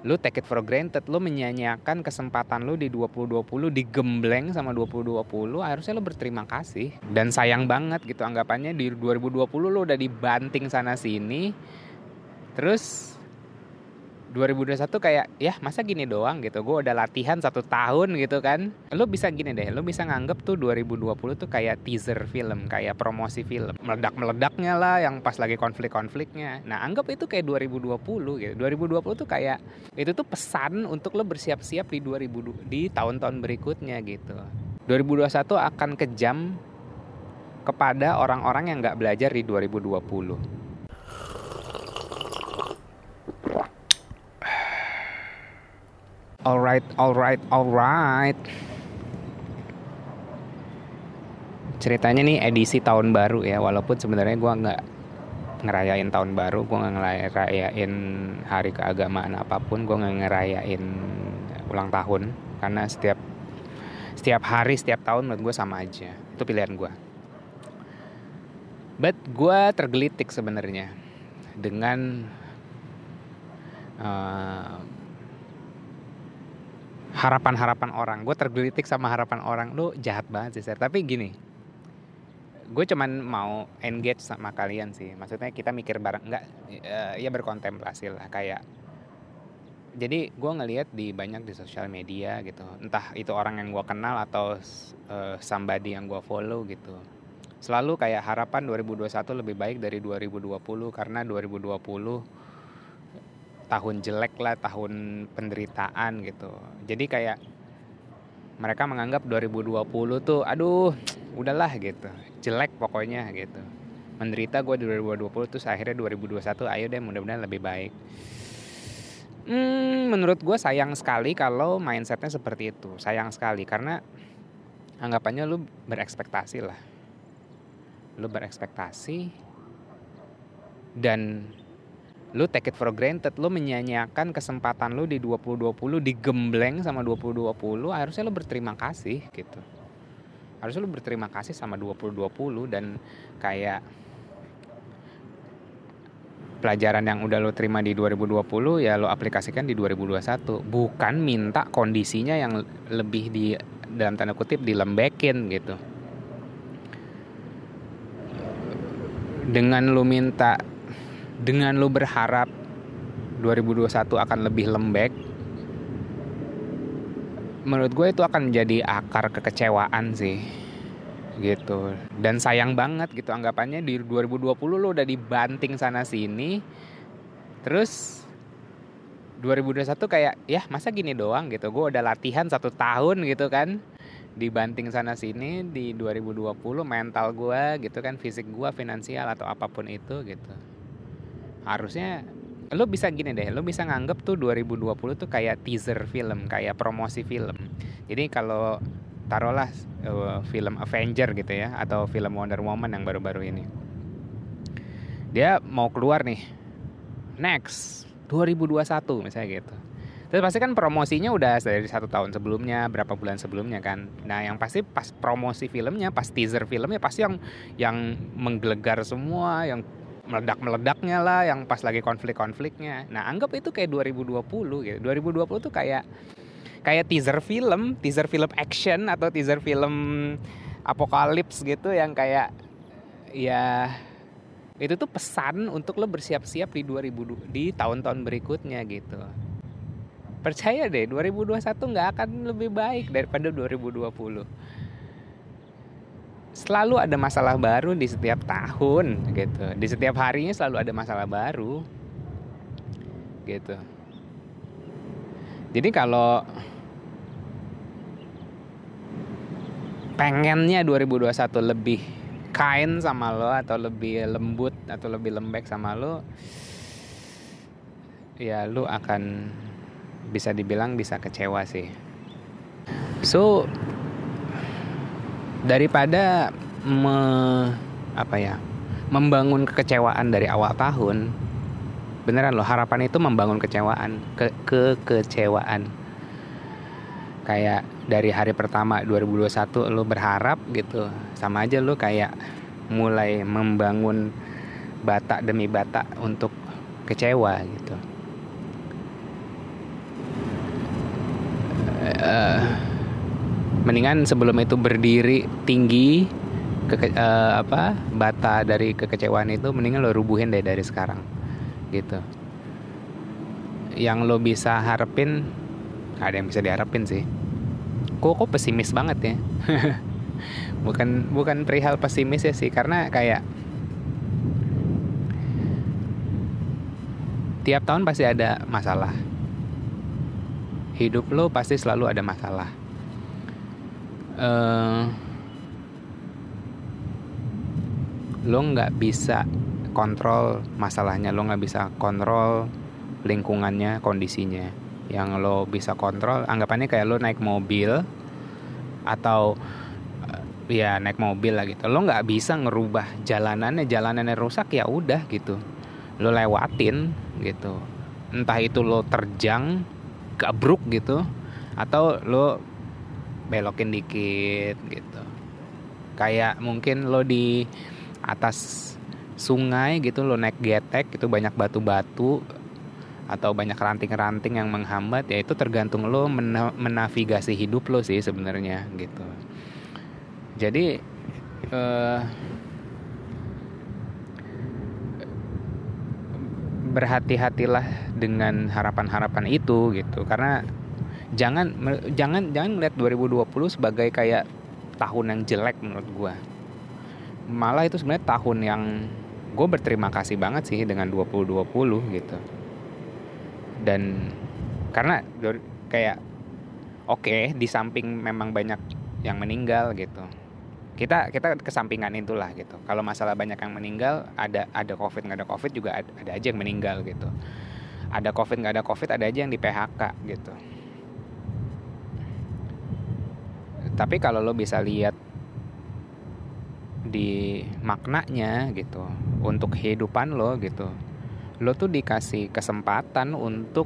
lu take it for granted lu menyanyiakan kesempatan lu di 2020 digembleng sama 2020 harusnya lu berterima kasih. Dan sayang banget gitu anggapannya di 2020 lu udah dibanting sana sini terus 2021 kayak ya masa gini doang gitu? Gue udah latihan satu tahun gitu kan. Lo bisa gini deh lo bisa nganggep tuh 2020 tuh kayak teaser film kayak promosi film. Meledak meledaknya lah yang pas lagi konflik konfliknya nah anggap itu kayak 2020 gitu. 2020 tuh kayak itu tuh pesan untuk lo bersiap-siap di 2000 di tahun-tahun berikutnya gitu. 2021 akan kejam kepada orang-orang yang nggak belajar di 2020 Alright, alright, alright. Ceritanya nih edisi tahun baru ya, walaupun sebenarnya gue nggak ngerayain tahun baru, gue nggak ngerayain hari keagamaan apa pun, gue nggak ngerayain ulang tahun, karena setiap setiap hari, setiap tahun menurut gue sama aja. Itu pilihan gue. But gue tergelitik sebenarnya dengan uh, harapan-harapan orang. Gue tergelitik sama harapan orang. Lu jahat banget sih tapi gini gue cuman mau engage sama kalian sih. Maksudnya kita mikir bareng nggak uh, ya berkontemplasi lah kayak jadi gue ngelihat di banyak di sosial media gitu. Entah itu orang yang gue kenal atau uh, somebody yang gue follow gitu. Selalu kayak harapan 2021 lebih baik dari 2020 karena 2020 tahun jelek lah, tahun penderitaan gitu. Jadi kayak mereka menganggap 2020 tuh aduh udahlah gitu. Jelek pokoknya gitu. Menderita gue di 2020 tuh akhirnya 2021 ayo deh mudah-mudahan lebih baik. Hmm, menurut gue sayang sekali kalau mindsetnya seperti itu. Sayang sekali karena anggapannya lu berekspektasi lah. Lu berekspektasi dan lu take it for granted lu menyanyiakan kesempatan lu di 2020 digembleng sama 2020 harusnya lu berterima kasih gitu. Harusnya lu berterima kasih sama 2020 dan kayak pelajaran yang udah lo terima di 2020 ya lo aplikasikan di 2021 bukan minta kondisinya yang lebih di dalam tanda kutip dilembekin gitu. Dengan lo minta dengan lu berharap 2021 akan lebih lembek menurut gue itu akan menjadi akar kekecewaan sih gitu. Dan sayang banget gitu anggapannya di 2020 lo udah dibanting sana sini terus 2021 kayak ya masa gini doang? gitu. Gue udah latihan satu tahun gitu kan dibanting sana sini di 2020 mental gue gitu kan fisik gue finansial atau apa pun itu gitu harusnya lo bisa gini deh, lo bisa nganggep tuh 2020 tuh kayak teaser film, kayak promosi film. Jadi kalau taruhlah uh, film Avenger gitu ya, atau film Wonder Woman yang baru-baru ini, dia mau keluar nih, next 2021 misalnya gitu. Terus pasti kan promosinya udah dari satu tahun sebelumnya, berapa bulan sebelumnya kan. Nah yang pasti pas promosi filmnya, pas teaser filmnya pasti yang yang menggelegar semua, yang meledak-meledaknya lah yang pas lagi konflik-konfliknya. Nah, anggap itu kayak 2020 gitu. 2020 tuh kayak kayak teaser film, teaser film action atau teaser film apokalips gitu yang kayak ya itu tuh pesan untuk lo bersiap-siap di 2000 di tahun-tahun berikutnya gitu. Percaya deh 2021 nggak akan lebih baik daripada 2020 selalu ada masalah baru di setiap tahun gitu. Di setiap harinya selalu ada masalah baru gitu. Jadi kalau pengennya 2021 lebih kain sama lo atau lebih lembut atau lebih lembek sama lo ya lo akan bisa dibilang bisa kecewa sih. So daripada me, apa ya membangun kekecewaan dari awal tahun beneran loh harapan itu membangun kecewaan ke kekecewaan. Kayak dari hari pertama 2021 lo berharap gitu sama aja lo kayak mulai membangun batak demi batak untuk kecewa gitu. Uh, mendingan sebelum itu berdiri tinggi ke uh, apa bata dari kekecewaan itu mendingan lo rubuhin deh dari sekarang gitu. Yang lo bisa harapin ada yang bisa diharapin sih. Kok kok pesimis banget ya? Bukan bukan perihal pesimis ya sih karena kayak tiap tahun pasti ada masalah. Hidup lo pasti selalu ada masalah uh, lo nggak bisa kontrol masalahnya lo nggak bisa kontrol lingkungannya kondisinya. Yang lo bisa kontrol anggapannya kayak lo naik mobil atau eh, ya naik mobil lah gitu. Lo nggak bisa ngerubah jalanannya jalanannya rusak ya udah gitu. Lo lewatin gitu. Entah itu lo terjang gabruk gitu atau lo belokin dikit gitu. Kayak mungkin lo di atas sungai gitu lo naik getek itu banyak batu-batu atau banyak ranting-ranting yang menghambat ya itu tergantung lo mena menavigasi hidup lo sih sebenarnya gitu. Jadi uh, berhati-hatilah dengan harapan-harapan itu gitu. Karena jangan jangan jangan melihat 2020 sebagai kayak tahun yang jelek menurut gue malah itu sebenarnya tahun yang gue berterima kasih banget sih dengan 2020 gitu. Dan karena kayak oke okay, di samping memang banyak yang meninggal gitu. Kita kita kesampingan itulah gitu. Kalau masalah banyak yang meninggal ada ada covid nggak ada covid juga ada, ada aja yang meninggal gitu. Ada covid nggak ada covid ada aja yang di PHK gitu tapi kalau lo bisa lihat di maknanya gitu untuk kehidupan lo gitu lo tuh dikasih kesempatan untuk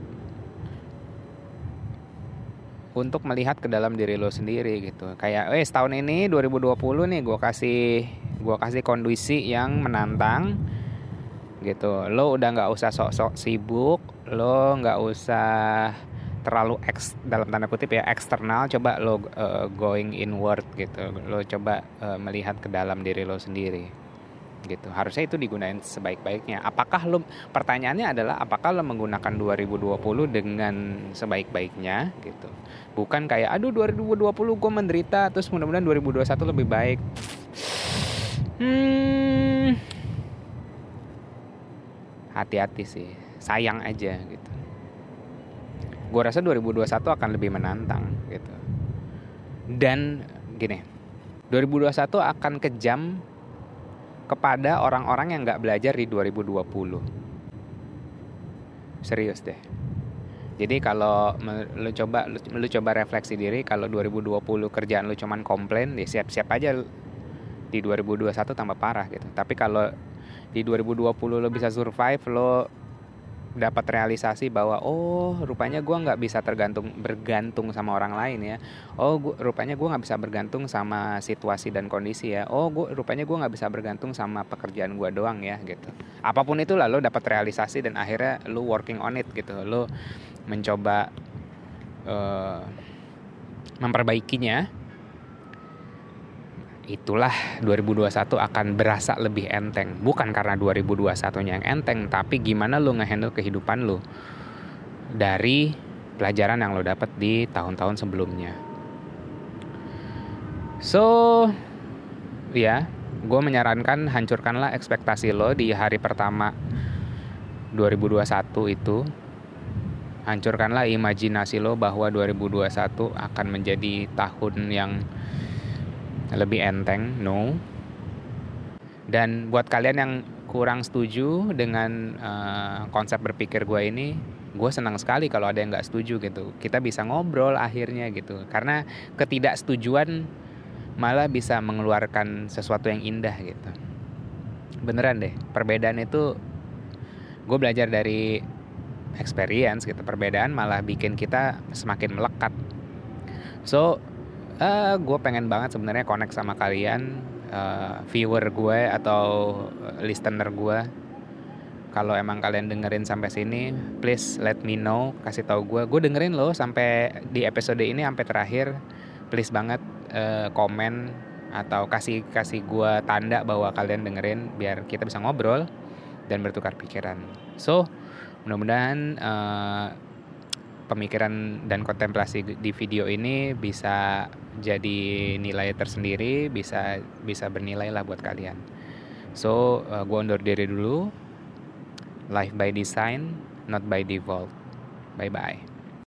untuk melihat ke dalam diri lo sendiri gitu. Kayak eh setahun ini 2020 nih gue kasih gue kasih kondisi yang menantang gitu. Lo udah nggak usah sok-sok sibuk lo nggak usah terlalu eks dalam tanda kutip ya eksternal coba lo uh, going inward gitu. Lo coba uh, melihat ke dalam diri lo sendiri gitu. Harusnya itu digunakan sebaik-baiknya. Apakah lo pertanyaannya adalah apakah lo menggunakan 2020 dengan sebaik-baiknya gitu? Bukan kayak aduh 2020 gue menderita terus mudah-mudahan 2021 lebih baik. Hmm. Hati-hati sih sayang aja gitu gue rasa 2021 akan lebih menantang gitu. Dan gini 2021 akan kejam kepada orang-orang yang nggak belajar di 2020 serius deh. Jadi kalau lu coba lu, lu coba refleksi diri kalau 2020 kerjaan lu cuman komplain ya siap-siap aja di 2021 tambah parah gitu. Tapi kalau di 2020 lo bisa survive lo dapat realisasi bahwa oh rupanya gue nggak bisa tergantung bergantung sama orang lain ya. Oh gua, rupanya gue nggak bisa bergantung sama situasi dan kondisi ya. Oh gua, rupanya gue nggak bisa bergantung sama pekerjaan gue doang ya gitu. Apa pun itu lah lo dapat realisasi dan akhirnya lo working on it gitu. Lo mencoba uh, memperbaikinya itulah 2021 akan berasa lebih enteng. Bukan karena 2021-nya yang enteng, tapi gimana lo ngehandle kehidupan lo dari pelajaran yang lo dapat di tahun-tahun sebelumnya. So, ya, gue menyarankan hancurkanlah ekspektasi lo di hari pertama 2021 itu. Hancurkanlah imajinasi lo bahwa 2021 akan menjadi tahun yang lebih enteng no. Dan buat kalian yang kurang setuju dengan uh, konsep berpikir gue ini gue senang sekali kalau ada yang nggak setuju gitu. Kita bisa ngobrol akhirnya gitu. Karena ketidaksetujuan malah bisa mengeluarkan sesuatu yang indah gitu. Beneran deh perbedaan itu gue belajar dari experience gitu. Perbedaan malah bikin kita semakin melekat. So uh, gue pengen banget sebenarnya connect sama kalian uh, viewer gue atau listener gue kalau emang kalian dengerin sampai sini please let me know kasih tahu gue gue dengerin loh sampai di episode ini sampai terakhir. Please banget uh, komen atau kasih kasih gue tanda bahwa kalian dengerin biar kita bisa ngobrol dan bertukar pikiran. So mudah-mudahan uh, pemikiran dan kontemplasi di video ini bisa jadi nilai tersendiri bisa bisa bernilai lah buat kalian. So uh, gue undur diri dulu. Life by design not by default. Bye bye